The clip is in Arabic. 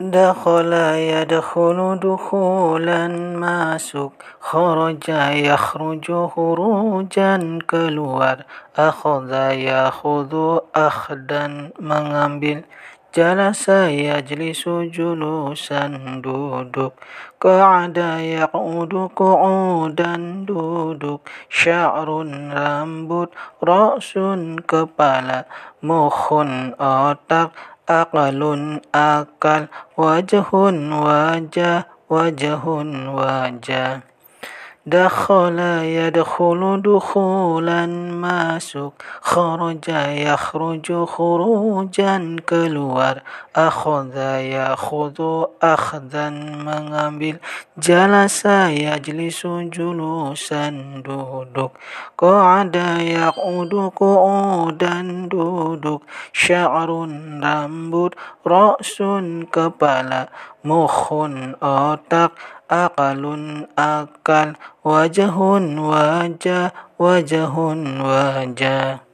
دخل يدخل دخولا ما سك خرج يخرج خروجا كالور أخذ يأخذ أخدا مغامبل جلس يجلس جلوسا دودك قعد يقعد قعودا دودك شعر رمبوت رأس كبالا مخ أوتر Aqalun akal Wajhun wajah Wajhun wajah دخل يدخل دخولا ماسك خرج يخرج خروجا كلور أخذ يأخذ أخذا مغامل جلس يجلس جلوسا دودك. قعد يقعد قعودا دودك. شعر رمبر رأس كبلا. Mukhun otak Aqalun akal Wajahun wajah Wajahun wajah